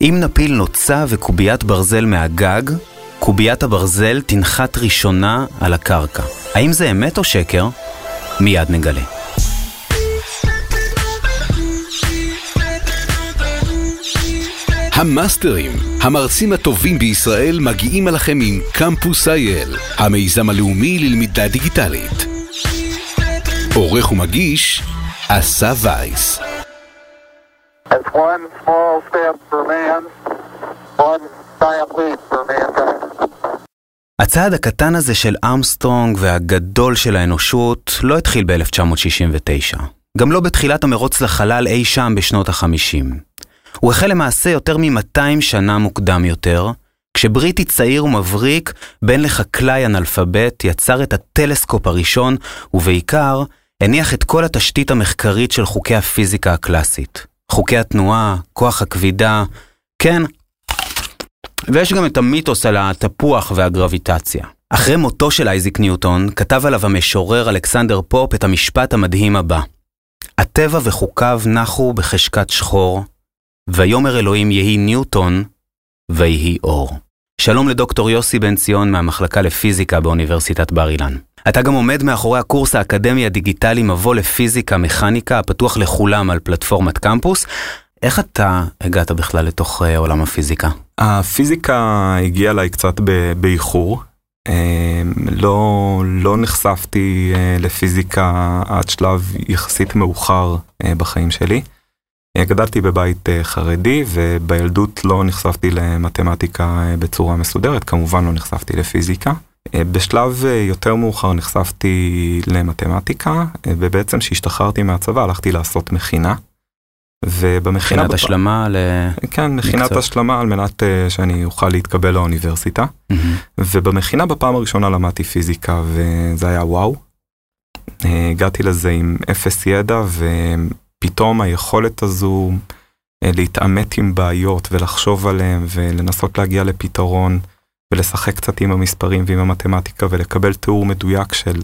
אם נפיל נוצה וקוביית ברזל מהגג, קוביית הברזל תנחת ראשונה על הקרקע. האם זה אמת או שקר? מיד נגלה. המאסטרים, המרצים הטובים בישראל מגיעים אליכם עם קמפוס אייל, המיזם הלאומי ללמידה דיגיטלית. עורך ומגיש, אסף וייס. One small step for man, one giant leap for mankind. הצעד הקטן הזה של אמסטרונג והגדול של האנושות לא התחיל ב-1969. גם לא בתחילת המרוץ לחלל אי שם בשנות ה-50. הוא החל למעשה יותר מ-200 שנה מוקדם יותר, כשבריטי צעיר ומבריק, בן לחקלאי אנאלפבית, יצר את הטלסקופ הראשון, ובעיקר, הניח את כל התשתית המחקרית של חוקי הפיזיקה הקלאסית. חוקי התנועה, כוח הכבידה, כן. ויש גם את המיתוס על התפוח והגרביטציה. אחרי מותו של אייזיק ניוטון, כתב עליו המשורר אלכסנדר פופ את המשפט המדהים הבא: הטבע וחוקיו נחו בחשכת שחור, ויאמר אלוהים יהי ניוטון, ויהי אור. שלום לדוקטור יוסי בן ציון מהמחלקה לפיזיקה באוניברסיטת בר אילן. אתה גם עומד מאחורי הקורס האקדמי הדיגיטלי מבוא לפיזיקה מכניקה, הפתוח לכולם על פלטפורמת קמפוס. איך אתה הגעת בכלל לתוך uh, עולם הפיזיקה? הפיזיקה הגיעה אליי קצת באיחור. אה, לא, לא נחשפתי אה, לפיזיקה עד שלב יחסית מאוחר אה, בחיים שלי. אה, גדלתי בבית אה, חרדי ובילדות לא נחשפתי למתמטיקה אה, בצורה מסודרת, כמובן לא נחשפתי לפיזיקה. אה, בשלב אה, יותר מאוחר נחשפתי למתמטיקה, אה, ובעצם כשהשתחררתי מהצבא הלכתי לעשות מכינה. ובמכינה... בפ- השלמה ל... כן, מכינת מקצוע. השלמה על מנת uh, שאני אוכל להתקבל לאוניברסיטה. מהמם. ובמכינה בפעם הראשונה למדתי פיזיקה וזה היה וואו. Uh, הגעתי לזה עם אפס ידע ופתאום היכולת הזו uh, להתעמת עם בעיות ולחשוב עליהן ולנסות להגיע לפתרון ולשחק קצת עם המספרים ועם המתמטיקה ולקבל תיאור מדויק של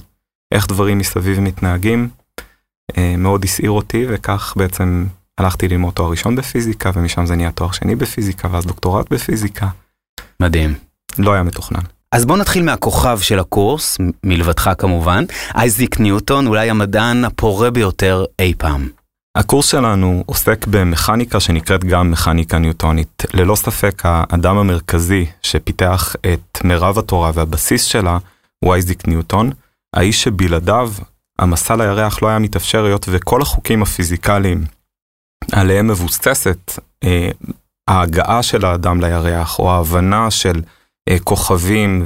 איך דברים מסביב מתנהגים, uh, מאוד הסעיר אותי וכך בעצם הלכתי ללמוד תואר ראשון בפיזיקה ומשם זה נהיה תואר שני בפיזיקה ואז דוקטורט בפיזיקה. מדהים. לא היה מתוכנן. אז בוא נתחיל מהכוכב של הקורס, מלבדך כמובן, אייזיק ניוטון, אולי המדען הפורה ביותר אי פעם. הקורס שלנו עוסק במכניקה שנקראת גם מכניקה ניוטונית. ללא ספק האדם המרכזי שפיתח את מירב התורה והבסיס שלה הוא אייזיק ניוטון, האיש שבלעדיו המסע לירח לא היה מתאפשר היות וכל החוקים הפיזיקליים עליהם מבוססת אה, ההגעה של האדם לירח או ההבנה של אה, כוכבים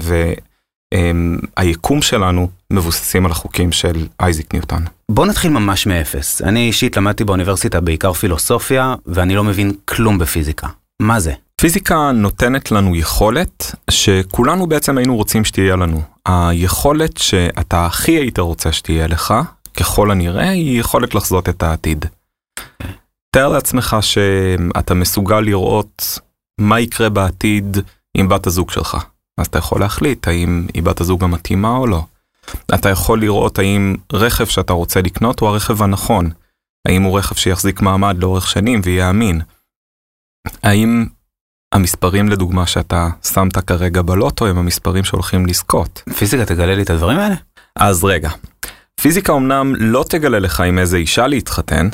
והיקום שלנו מבוססים על החוקים של אייזיק ניוטון. בוא נתחיל ממש מאפס. אני אישית למדתי באוניברסיטה בעיקר פילוסופיה, ואני לא מבין כלום בפיזיקה. מה זה? פיזיקה נותנת לנו יכולת שכולנו בעצם היינו רוצים שתהיה לנו. היכולת שאתה הכי היית רוצה שתהיה לך, ככל הנראה, היא יכולת לחזות את העתיד. תאר לעצמך שאתה מסוגל לראות מה יקרה בעתיד עם בת הזוג שלך. אז אתה יכול להחליט האם היא בת הזוג המתאימה או לא. אתה יכול לראות האם רכב שאתה רוצה לקנות הוא הרכב הנכון. האם הוא רכב שיחזיק מעמד לאורך שנים ויהיה אמין. האם המספרים לדוגמה שאתה שמת כרגע בלוטו הם המספרים שהולכים לזכות. פיזיקה תגלה לי את הדברים האלה? אז רגע, פיזיקה אמנם לא תגלה לך עם איזה אישה להתחתן,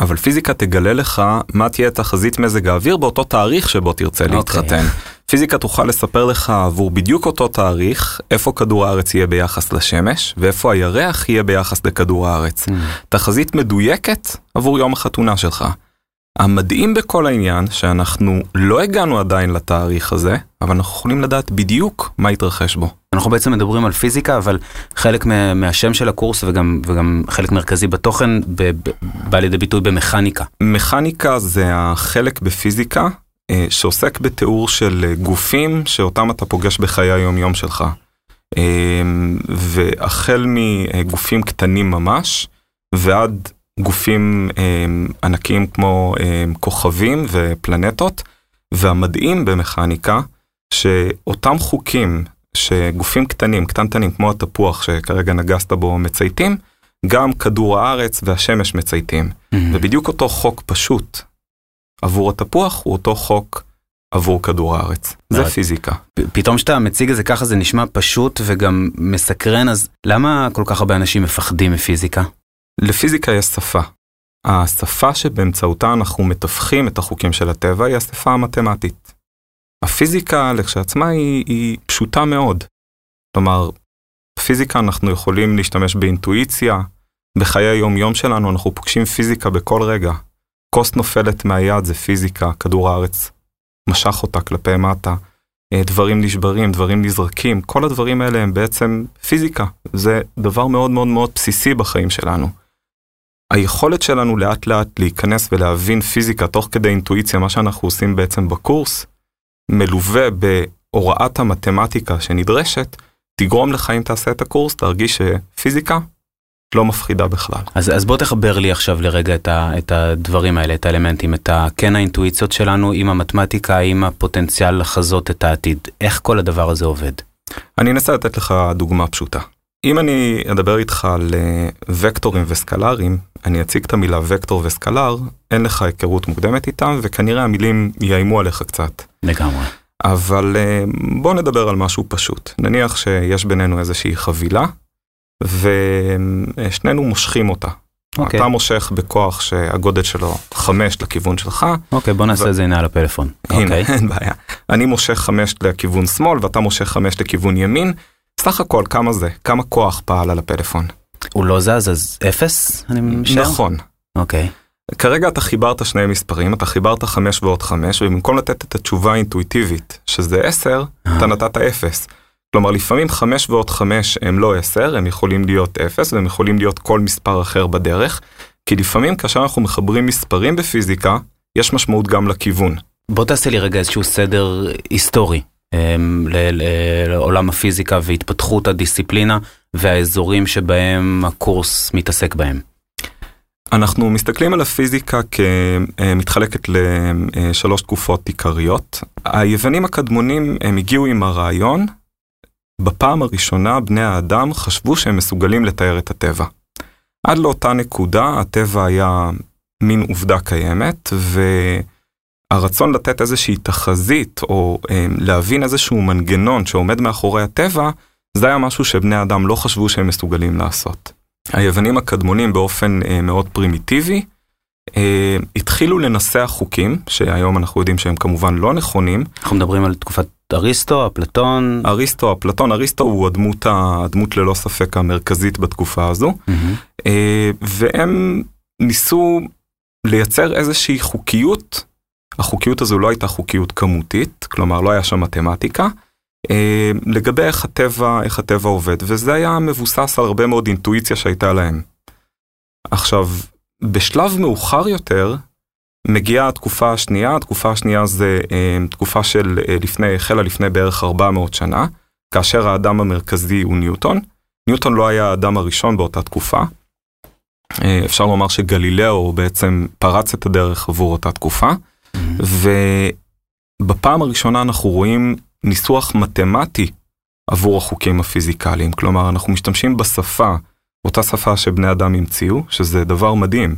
אבל פיזיקה תגלה לך מה תהיה תחזית מזג האוויר באותו תאריך שבו תרצה אוקיי. להתחתן. פיזיקה תוכל לספר לך עבור בדיוק אותו תאריך, איפה כדור הארץ יהיה ביחס לשמש, ואיפה הירח יהיה ביחס לכדור הארץ. תחזית מדויקת עבור יום החתונה שלך. המדהים בכל העניין שאנחנו לא הגענו עדיין לתאריך הזה, אבל אנחנו יכולים לדעת בדיוק מה יתרחש בו. אנחנו בעצם מדברים על פיזיקה, אבל חלק מה- מהשם של הקורס וגם, וגם חלק מרכזי בתוכן ב- ב- בא לידי ביטוי במכניקה. מכניקה זה החלק בפיזיקה שעוסק בתיאור של אה, גופים שאותם אתה פוגש בחיי היום-יום שלך. אה, והחל מגופים קטנים ממש ועד גופים אה, ענקיים כמו אה, כוכבים ופלנטות, והמדהים במכניקה שאותם חוקים שגופים קטנים, קטנטנים כמו התפוח שכרגע נגסת בו מצייתים, גם כדור הארץ והשמש מצייתים. ובדיוק אותו חוק פשוט עבור התפוח הוא אותו חוק עבור כדור הארץ. זה. פיזיקה. פתאום כשאתה מציג את זה ככה זה נשמע פשוט וגם מסקרן, אז למה כל כך הרבה אנשים מפחדים מפיזיקה? לפיזיקה יש שפה. השפה שבאמצעותה אנחנו מתווכים את החוקים של הטבע היא השפה המתמטית. הפיזיקה לכשעצמה היא, היא פשוטה מאוד. כלומר, בפיזיקה אנחנו יכולים להשתמש באינטואיציה, בחיי היום-יום שלנו אנחנו פוגשים פיזיקה בכל רגע. כוס נופלת מהיד זה פיזיקה, כדור הארץ משך אותה כלפי מטה, אה, דברים נשברים, דברים נזרקים, כל הדברים האלה הם בעצם פיזיקה. זה דבר מאוד מאוד מאוד בסיסי בחיים שלנו. היכולת שלנו לאט לאט להיכנס ולהבין פיזיקה תוך כדי אינטואיציה, מה שאנחנו עושים בעצם בקורס, מלווה בהוראת המתמטיקה שנדרשת, תגרום לך אם תעשה את הקורס, תרגיש שפיזיקה לא מפחידה בכלל. אז, אז בוא תחבר לי עכשיו לרגע את, ה, את הדברים האלה, את האלמנטים, את ה, כן האינטואיציות שלנו עם המתמטיקה, עם הפוטנציאל לחזות את העתיד. איך כל הדבר הזה עובד? אני אנסה לתת לך דוגמה פשוטה. אם אני אדבר איתך על אה, וקטורים וסקלרים, אני אציג את המילה וקטור וסקלר, אין לך היכרות מוקדמת איתם, וכנראה המילים יאיימו עליך קצת. לגמרי. אבל אה, בוא נדבר על משהו פשוט. נניח שיש בינינו איזושהי חבילה, ושנינו מושכים אותה. אוקיי. אתה מושך בכוח שהגודל שלו חמש לכיוון שלך, אוקיי, בוא נעשה ו- את זה הנה על הפלאפון. הנה, אוקיי. אין בעיה. אני מושך חמש לכיוון שמאל ואתה מושך חמש לכיוון ימין. סך הכל כמה זה? כמה כוח פעל על הפלאפון? הוא לא זז, אז אפס? אני משער? נכון. אוקיי. כרגע אתה חיברת שני מספרים, אתה חיברת חמש ועוד חמש, ובמקום לתת את התשובה האינטואיטיבית, שזה עשר, אתה נתת אפס. כלומר, לפעמים חמש ועוד חמש הם לא עשר, הם יכולים להיות אפס, והם יכולים להיות כל מספר אחר בדרך, כי לפעמים כאשר אנחנו מחברים מספרים בפיזיקה, יש משמעות גם לכיוון. בוא תעשה לי רגע איזשהו סדר היסטורי אמ, ל- ל- לעולם הפיזיקה והתפתחות הדיסציפלינה והאזורים שבהם הקורס מתעסק בהם. אנחנו מסתכלים על הפיזיקה כמתחלקת לשלוש תקופות עיקריות. היוונים הקדמונים הם הגיעו עם הרעיון, בפעם הראשונה בני האדם חשבו שהם מסוגלים לתאר את הטבע. עד לאותה נקודה הטבע היה מין עובדה קיימת, והרצון לתת איזושהי תחזית או אה, להבין איזשהו מנגנון שעומד מאחורי הטבע, זה היה משהו שבני האדם לא חשבו שהם מסוגלים לעשות. היוונים הקדמונים באופן אה, מאוד פרימיטיבי אה, התחילו לנסח חוקים, שהיום אנחנו יודעים שהם כמובן לא נכונים. אנחנו מדברים על תקופת אריסטו, אפלטון. אריסטו, אפלטון, אריסטו הוא הדמות, הדמות ללא ספק המרכזית בתקופה הזו. אה, והם ניסו לייצר איזושהי חוקיות. החוקיות הזו לא הייתה חוקיות כמותית, כלומר לא היה שם מתמטיקה, אה, לגבי איך הטבע, איך הטבע עובד, וזה היה מבוסס על הרבה מאוד אינטואיציה שהייתה להם. עכשיו, בשלב מאוחר יותר, מגיעה התקופה השנייה, התקופה השנייה זה אה, תקופה של אה, לפני, החלה לפני בערך 400 שנה, כאשר האדם המרכזי הוא ניוטון. ניוטון לא היה האדם הראשון באותה תקופה. אה, אפשר לומר שגלילאו בעצם פרץ את הדרך עבור אותה תקופה, ובפעם הראשונה אנחנו רואים ניסוח מתמטי עבור החוקים הפיזיקליים. כלומר, אנחנו משתמשים בשפה, אותה שפה שבני אדם המציאו, שזה דבר מדהים,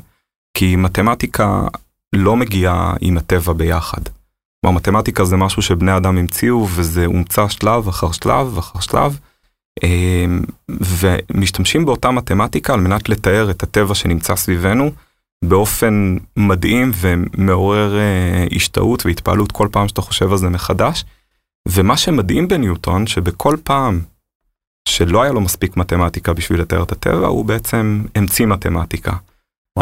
כי מתמטיקה לא מגיעה עם הטבע ביחד. כלומר, מתמטיקה זה משהו שבני אדם המציאו, וזה הומצא שלב אחר שלב אחר שלב, אמ, ומשתמשים באותה מתמטיקה על מנת לתאר את הטבע שנמצא סביבנו באופן מדהים ומעורר אה, השתאות והתפעלות כל פעם שאתה חושב על זה מחדש. ומה שמדהים בניוטון, שבכל פעם שלא היה לו מספיק מתמטיקה בשביל לתאר את הטבע, הוא בעצם המציא מתמטיקה.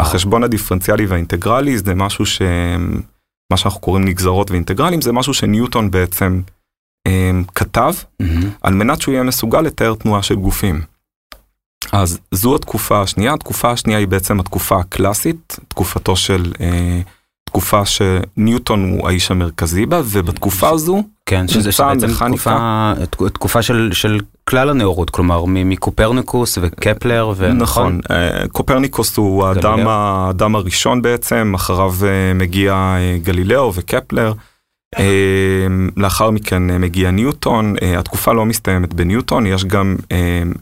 החשבון הדיפרנציאלי והאינטגרלי זה משהו ש... מה שאנחנו קוראים נגזרות ואינטגרלים, זה משהו שניוטון בעצם אה, כתב מהמם. על מנת שהוא יהיה מסוגל לתאר תנועה של גופים. אז זו התקופה השנייה, התקופה השנייה היא בעצם התקופה הקלאסית, תקופתו של, אה, תקופה שניוטון הוא האיש המרכזי בה, ובתקופה הזו, כן, שזה בעצם. תקופה, תקופה של, של כלל הנאורות, כלומר מ- מקופרניקוס וקפלר, ו- נכון, אה, קופרניקוס הוא האדם, גלילאו. האדם הראשון בעצם, אחריו אה, מגיע אה, גלילאו וקפלר. אה, לאחר מכן מגיע ניוטון, התקופה לא מסתיימת בניוטון, יש גם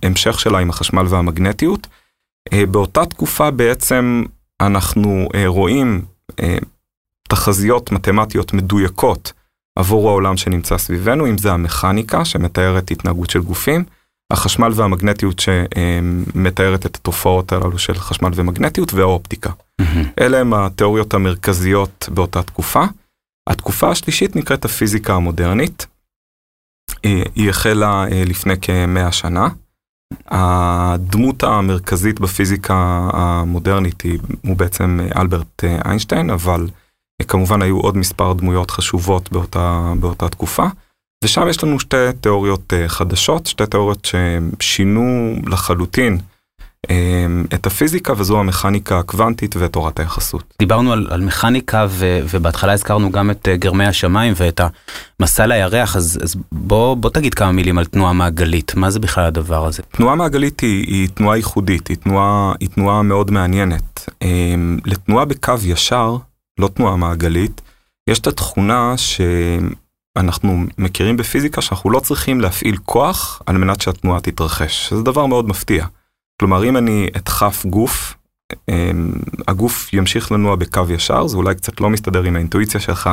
המשך שלה עם החשמל והמגנטיות. באותה תקופה בעצם אנחנו רואים תחזיות מתמטיות מדויקות עבור העולם שנמצא סביבנו, אם זה המכניקה שמתארת התנהגות של גופים, החשמל והמגנטיות שמתארת את התופעות הללו של חשמל ומגנטיות והאופטיקה. אלה הם התיאוריות המרכזיות באותה תקופה. התקופה השלישית נקראת הפיזיקה המודרנית. היא החלה לפני כמאה שנה. הדמות המרכזית בפיזיקה המודרנית היא, הוא בעצם אלברט איינשטיין, אבל כמובן היו עוד מספר דמויות חשובות באותה, באותה תקופה. ושם יש לנו שתי תיאוריות חדשות, שתי תיאוריות ששינו לחלוטין את הפיזיקה וזו המכניקה הקוונטית ותורת היחסות. דיברנו על, על מכניקה ו, ובהתחלה הזכרנו גם את גרמי השמיים ואת המסע לירח, אז, אז בוא, בוא תגיד כמה מילים על תנועה מעגלית, מה זה בכלל הדבר הזה? תנועה מעגלית היא, היא תנועה ייחודית, היא תנועה, היא תנועה מאוד מעניינת. לתנועה בקו ישר, לא תנועה מעגלית, יש את התכונה שאנחנו מכירים בפיזיקה שאנחנו לא צריכים להפעיל כוח על מנת שהתנועה תתרחש, שזה דבר מאוד מפתיע. כלומר, אם אני אדחף גוף, הגוף ימשיך לנוע בקו ישר, זה אולי קצת לא מסתדר עם האינטואיציה שלך,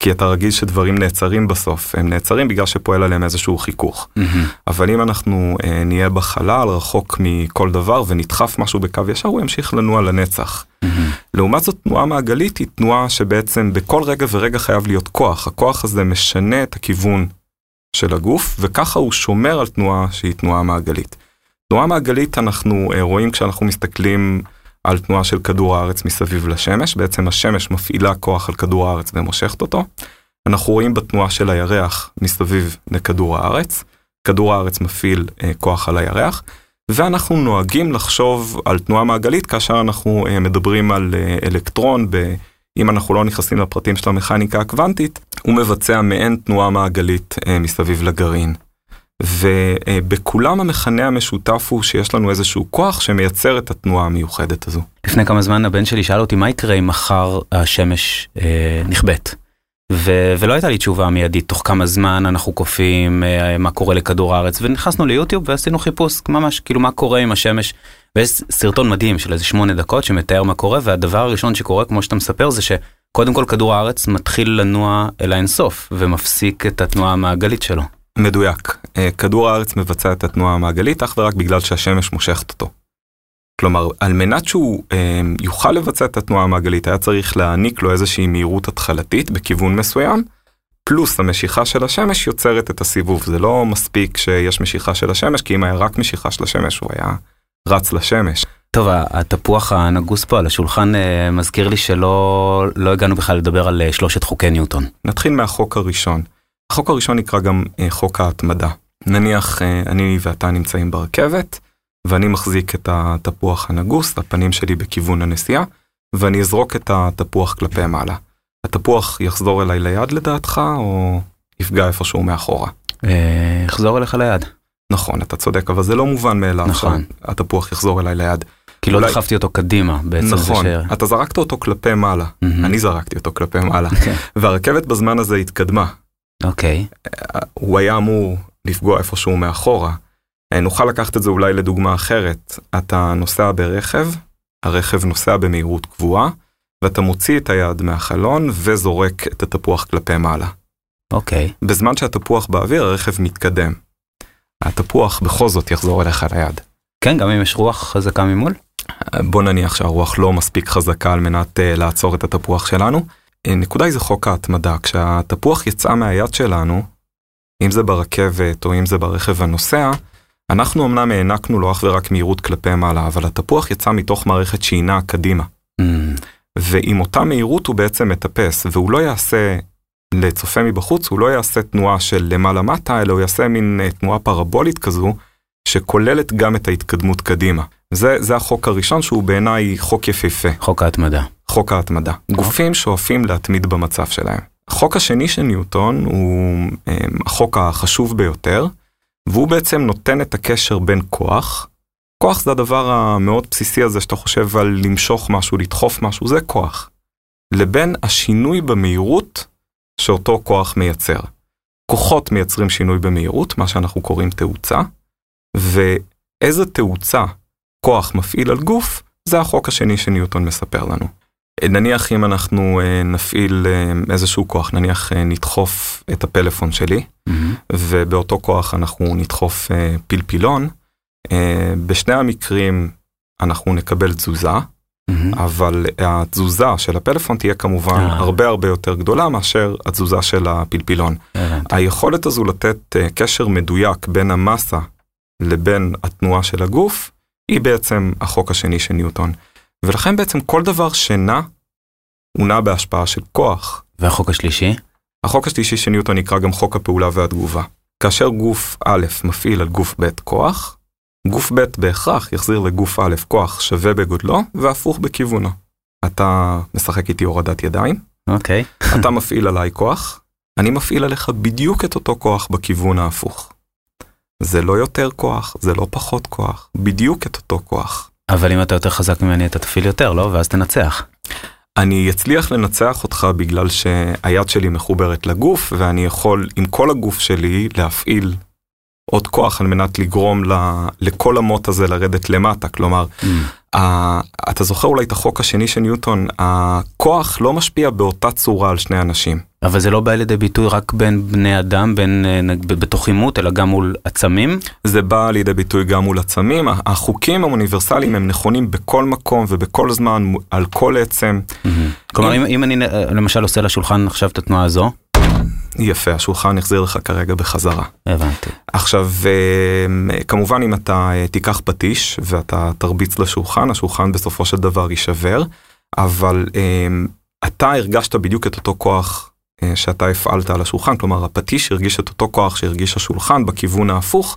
כי אתה רגיל שדברים נעצרים בסוף, הם נעצרים בגלל שפועל עליהם איזשהו חיכוך. Mm-hmm. אבל אם אנחנו אה, נהיה בחלל, רחוק מכל דבר, ונדחף משהו בקו ישר, הוא ימשיך לנוע לנצח. Mm-hmm. לעומת זאת, תנועה מעגלית היא תנועה שבעצם בכל רגע ורגע חייב להיות כוח. הכוח הזה משנה את הכיוון של הגוף, וככה הוא שומר על תנועה שהיא תנועה מעגלית. תנועה מעגלית אנחנו רואים כשאנחנו מסתכלים על תנועה של כדור הארץ מסביב לשמש, בעצם השמש מפעילה כוח על כדור הארץ ומושכת אותו. אנחנו רואים בתנועה של הירח מסביב לכדור הארץ, כדור הארץ מפעיל אה, כוח על הירח, ואנחנו נוהגים לחשוב על תנועה מעגלית כאשר אנחנו אה, מדברים על אה, אלקטרון, ב, אם אנחנו לא נכנסים לפרטים של המכניקה הקוונטית, הוא מבצע מעין תנועה מעגלית אה, מסביב לגרעין. ובכולם המכנה המשותף הוא שיש לנו איזשהו כוח שמייצר את התנועה המיוחדת הזו. לפני כמה זמן הבן שלי שאל אותי מה יקרה אם מחר השמש אה, נכבדת. ו- ולא הייתה לי תשובה מיידית תוך כמה זמן אנחנו קופאים אה, מה קורה לכדור הארץ ונכנסנו ליוטיוב ועשינו חיפוש ממש כאילו מה קורה עם השמש. ויש סרטון מדהים של איזה שמונה דקות שמתאר מה קורה והדבר הראשון שקורה כמו שאתה מספר זה שקודם כל כדור הארץ מתחיל לנוע אל האינסוף ומפסיק את התנועה המעגלית שלו. מדויק. כדור הארץ מבצע את התנועה המעגלית אך ורק בגלל שהשמש מושכת אותו. כלומר, על מנת שהוא אה, יוכל לבצע את התנועה המעגלית, היה צריך להעניק לו איזושהי מהירות התחלתית בכיוון מסוים, פלוס המשיכה של השמש יוצרת את הסיבוב. זה לא מספיק שיש משיכה של השמש, כי אם היה רק משיכה של השמש, הוא היה רץ לשמש. טוב, התפוח הנגוס פה על השולחן אה, מזכיר לי שלא לא הגענו בכלל לדבר על אה, שלושת חוקי ניוטון. נתחיל מהחוק הראשון. החוק הראשון נקרא גם אה, חוק ההתמדה. נניח אה, אני ואתה נמצאים ברכבת, ואני מחזיק את התפוח הנגוס, הפנים שלי בכיוון הנסיעה, ואני אזרוק את התפוח כלפי מעלה. התפוח יחזור אליי ליד לדעתך, או יפגע איפשהו מאחורה? אה, יחזור אליך ליד. נכון, אתה צודק, אבל זה לא מובן מאליו נכון. שהתפוח יחזור אליי ליד. כי לא דחפתי אותו קדימה בעצם. נכון, ש... אתה זרקת אותו כלפי מעלה. אני זרקתי אותו כלפי מעלה, כן. והרכבת בזמן הזה התקדמה. אוקיי. הוא היה אמור לפגוע איפשהו מאחורה. אה, נוכל לקחת את זה אולי לדוגמה אחרת. אתה נוסע ברכב, הרכב נוסע במהירות קבועה, ואתה מוציא את היד מהחלון וזורק את התפוח כלפי מעלה. אוקיי. בזמן שהתפוח באוויר, הרכב מתקדם. התפוח בכל זאת יחזור אליך ליד. כן, גם אם יש רוח חזקה ממול? בוא נניח שהרוח לא מספיק חזקה על מנת uh, לעצור את התפוח שלנו. Uh, נקודה היא זה חוק ההתמדה. כשהתפוח יצא מהיד שלנו, אם זה ברכבת או אם זה ברכב הנוסע, אנחנו אמנם הענקנו לו אך ורק מהירות כלפי מעלה, אבל התפוח יצא מתוך מערכת שהיא קדימה. Mm, ועם אותה מהירות הוא בעצם מטפס, והוא לא יעשה, לצופה מבחוץ, הוא לא יעשה תנועה של למעלה-מטה, אלא הוא יעשה מין אה, תנועה פרבולית כזו, שכוללת גם את ההתקדמות קדימה. זה, זה החוק הראשון שהוא בעיניי חוק יפהפה, חוק ההתמדה. חוק ההתמדה. גופים שואפים להתמיד במצב שלהם. החוק השני של ניוטון הוא אה, החוק החשוב ביותר, והוא בעצם נותן את הקשר בין כוח, כוח זה הדבר המאוד בסיסי הזה שאתה חושב על למשוך משהו, לדחוף משהו, זה כוח, לבין השינוי במהירות שאותו כוח מייצר. כוחות מייצרים שינוי במהירות, מה שאנחנו קוראים תאוצה, ואיזה תאוצה כוח מפעיל על גוף, זה החוק השני שניוטון מספר לנו. נניח אם אנחנו אה, נפעיל אה, איזשהו כוח, נניח אה, נדחוף את הפלאפון שלי, מהמם. ובאותו כוח אנחנו נדחוף אה, פלפילון, אה, בשני המקרים אנחנו נקבל תזוזה, מהמם. אבל התזוזה של הפלאפון תהיה כמובן אה. הרבה הרבה יותר גדולה מאשר התזוזה של הפלפילון. הבנתי. היכולת הזו לתת אה, קשר מדויק בין המסה לבין התנועה של הגוף, היא בעצם החוק השני של ניוטון. ולכן בעצם כל דבר שנע, הוא נע בהשפעה של כוח. והחוק השלישי? החוק השלישי של ניוטון נקרא גם חוק הפעולה והתגובה. כאשר גוף א' מפעיל על גוף ב' כוח, גוף ב' בהכרח יחזיר לגוף א' כוח שווה בגודלו והפוך בכיוונו. אתה משחק איתי הורדת ידיים, אוקיי. אתה מפעיל עליי כוח, אני מפעיל עליך בדיוק את אותו כוח בכיוון ההפוך. זה לא יותר כוח, זה לא פחות כוח, בדיוק את אותו כוח. אבל אם אתה יותר חזק ממני אתה תפעיל יותר, לא? ואז תנצח. אני אצליח לנצח אותך בגלל שהיד שלי מחוברת לגוף, ואני יכול עם כל הגוף שלי להפעיל עוד כוח על מנת לגרום ל, לכל המוט הזה לרדת למטה. כלומר, ה, אתה זוכר אולי את החוק השני של ניוטון, הכוח לא משפיע באותה צורה על שני אנשים. אבל זה לא בא לידי ביטוי רק בין בני אדם, בין, אה, בתוך עימות, אלא גם מול עצמים. זה בא לידי ביטוי גם מול עצמים, החוקים האוניברסליים הם נכונים בכל מקום ובכל זמן, על כל עצם. כלומר, אם- אם, אם אני אה, למשל עושה לשולחן עכשיו את התנועה הזו, יפה, השולחן יחזיר לך כרגע בחזרה. הבנתי. עכשיו, אה, כמובן אם אתה אה, תיקח פטיש ואתה תרביץ לשולחן, השולחן בסופו של דבר יישבר, אבל אה, אתה הרגשת בדיוק את אותו כוח אה, שאתה הפעלת על השולחן, כלומר הפטיש הרגיש את אותו כוח שהרגיש השולחן בכיוון ההפוך,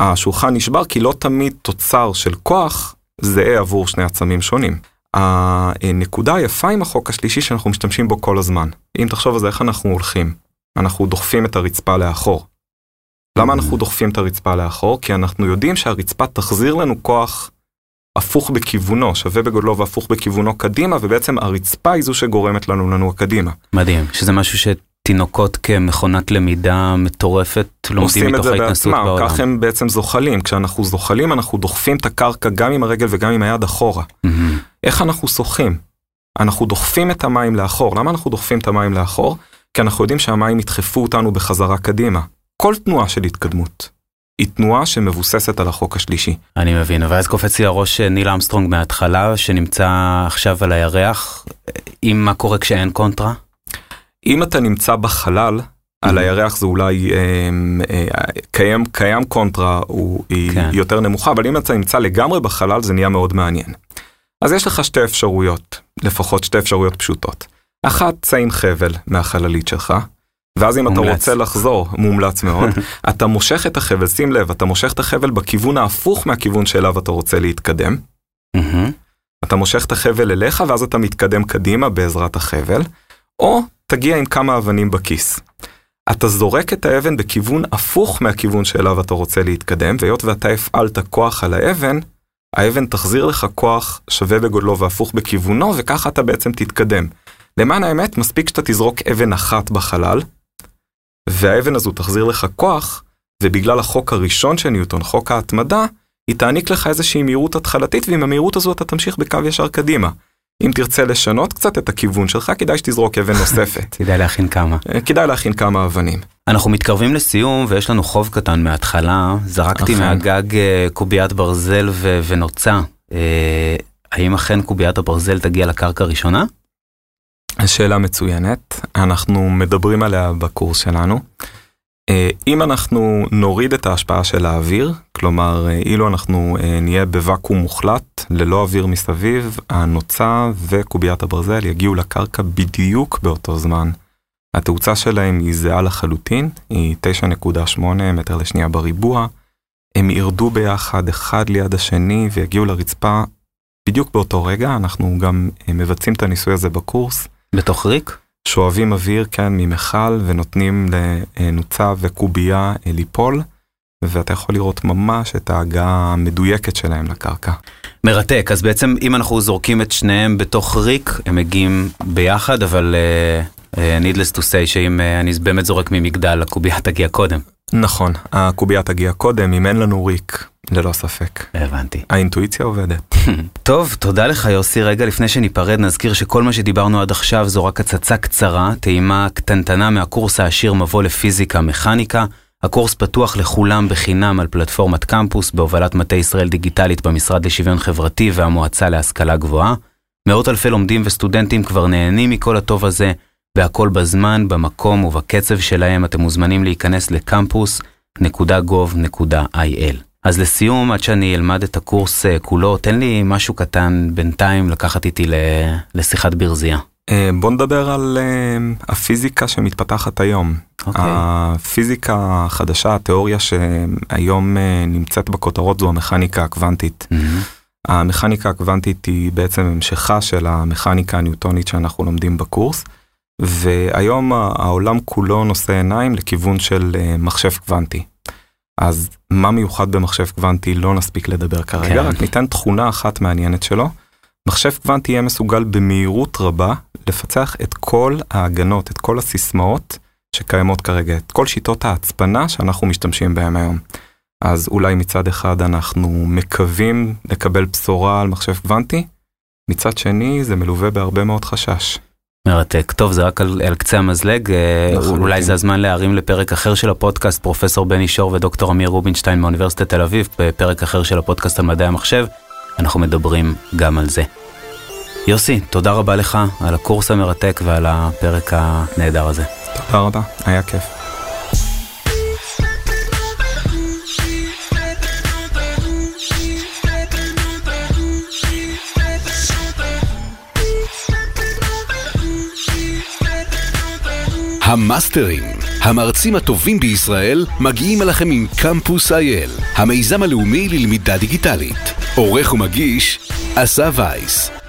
השולחן נשבר כי לא תמיד תוצר של כוח זהה עבור שני עצמים שונים. הנקודה היפה עם החוק השלישי שאנחנו משתמשים בו כל הזמן. אם תחשוב על זה, איך אנחנו הולכים? אנחנו דוחפים את הרצפה לאחור. למה אנחנו דוחפים את הרצפה לאחור? כי אנחנו יודעים שהרצפה תחזיר לנו כוח הפוך בכיוונו, שווה בגודלו והפוך בכיוונו קדימה, ובעצם הרצפה היא זו שגורמת לנו לנוע קדימה. מדהים, שזה משהו שתינוקות כמכונת למידה מטורפת לומדים עושים את מתוך זה ההתנסות בעצמם, בעולם. כך הם בעצם זוחלים. כשאנחנו זוחלים אנחנו דוחפים את הקרקע גם עם הרגל וגם עם היד אחורה. מהמם. איך אנחנו שוחים? אנחנו דוחפים את המים לאחור. למה אנחנו דוחפים את המים לאחור? כי אנחנו יודעים שהמים ידחפו אותנו בחזרה קדימה. כל תנועה של התקדמות היא תנועה שמבוססת על החוק השלישי. אני מבין, ואז קופץ לי הראש אה, ניל אמסטרונג מההתחלה, שנמצא עכשיו על הירח, עם מה קורה כשאין קונטרה? אם אתה נמצא בחלל, על הירח זה אולי אה, אה, קיים, קיים קונטרה, הוא, היא כן. יותר נמוכה, אבל אם אתה נמצא לגמרי בחלל זה נהיה מאוד מעניין. אז יש לך שתי אפשרויות, לפחות שתי אפשרויות פשוטות. אחת, ציין חבל מהחללית שלך, ואז אם אתה מומלץ. רוצה לחזור, מומלץ מאוד, אתה מושך את החבל, שים לב, אתה מושך את החבל בכיוון ההפוך מהכיוון שאליו אתה רוצה להתקדם. אתה מושך את החבל אליך ואז אתה מתקדם קדימה בעזרת החבל, או תגיע עם כמה אבנים בכיס. אתה זורק את האבן בכיוון הפוך מהכיוון שאליו אתה רוצה להתקדם, והיות ואתה הפעלת כוח על האבן, האבן תחזיר לך כוח שווה בגודלו והפוך בכיוונו, וככה אתה בעצם תתקדם. למען האמת, מספיק שאתה תזרוק אבן אחת בחלל, והאבן הזו תחזיר לך כוח, ובגלל החוק הראשון של ניוטון, חוק ההתמדה, היא תעניק לך איזושהי מהירות התחלתית, ועם המהירות הזו אתה תמשיך בקו ישר קדימה. אם תרצה לשנות קצת את הכיוון שלך, כדאי שתזרוק אבן נוספת. כדאי להכין כמה. אה, כדאי להכין כמה אבנים. אנחנו מתקרבים לסיום ויש לנו חוב קטן מההתחלה. זרקתי אכן. מהגג אה, קוביית ברזל ו- ונוצה. אה, האם אכן קוביית הברזל תגיע לקרקע ראשונה? שאלה מצוינת, אנחנו מדברים עליה בקורס שלנו. אה, אם אנחנו נוריד את ההשפעה של האוויר, כלומר אילו אנחנו נהיה בוואקום מוחלט, ללא אוויר מסביב, הנוצה וקוביית הברזל יגיעו לקרקע בדיוק באותו זמן. התאוצה שלהם היא זהה לחלוטין, היא 9.8 מטר לשנייה בריבוע. הם ירדו ביחד אחד ליד השני ויגיעו לרצפה בדיוק באותו רגע, אנחנו גם אה, מבצעים את הניסוי הזה בקורס. בתוך ריק? שואבים אוויר כאן ממכל ונותנים לנוצה וקובייה אה, ליפול, ואתה יכול לראות ממש את ההגעה המדויקת שלהם לקרקע. מרתק, אז בעצם אם אנחנו זורקים את שניהם בתוך ריק, הם מגיעים ביחד, אבל uh, needless to say שאם uh, אני באמת זורק ממגדל, הקובייה תגיע קודם. נכון, הקובייה תגיע קודם, אם אין לנו ריק ללא ספק. הבנתי. האינטואיציה עובדת. טוב, תודה לך יוסי. רגע לפני שניפרד נזכיר שכל מה שדיברנו עד עכשיו זו רק הצצה קצרה, טעימה קטנטנה מהקורס העשיר מבוא לפיזיקה מכניקה. הקורס פתוח לכולם בחינם על פלטפורמת קמפוס בהובלת מטה ישראל דיגיטלית במשרד לשוויון חברתי והמועצה להשכלה גבוהה. מאות אלפי לומדים וסטודנטים כבר נהנים מכל הטוב הזה, והכל בזמן, במקום ובקצב שלהם אתם מוזמנים להיכנס לקמפוס.gov.il. אז לסיום, עד שאני אלמד את הקורס אה, כולו, תן לי משהו קטן בינתיים לקחת איתי לשיחת ברזייה. אה, בוא נדבר על אה, הפיזיקה שמתפתחת היום. אוקיי. הפיזיקה החדשה, התיאוריה שהיום נמצאת בכותרות זו המכניקה הקוונטית. המכניקה הקוונטית היא בעצם המשכה של המכניקה הניוטונית שאנחנו לומדים בקורס. והיום העולם כולו נושא עיניים לכיוון של מחשב קוונטי. אז מה מיוחד במחשב קוונטי לא נספיק לדבר כרגע, כן. רק ניתן תכונה אחת מעניינת שלו. מחשב קוונטי יהיה מסוגל במהירות רבה לפצח את כל ההגנות, את כל הסיסמאות שקיימות כרגע, את כל שיטות ההצפנה שאנחנו משתמשים בהם היום. אז אולי מצד אחד אנחנו מקווים לקבל בשורה על מחשב קוונטי, מצד שני זה מלווה בהרבה מאוד חשש. מרתק. טוב, זה רק על, על קצה המזלג, אה, לחלוטין. אולי זה הזמן להרים לפרק אחר של הפודקאסט, פרופסור בני שור ודוקטור אמיר רובינשטיין מאוניברסיטת תל אביב, בפרק אחר של הפודקאסט על מדעי המחשב, אנחנו מדברים גם על זה. יוסי, תודה רבה לך על הקורס המרתק ועל הפרק הנהדר הזה. תודה רבה, היה כיף. המאסטרים, המרצים הטובים בישראל, מגיעים אליכם עם קמפוס אייל, המיזם הלאומי ללמידה דיגיטלית. עורך ומגיש, אסף וייס.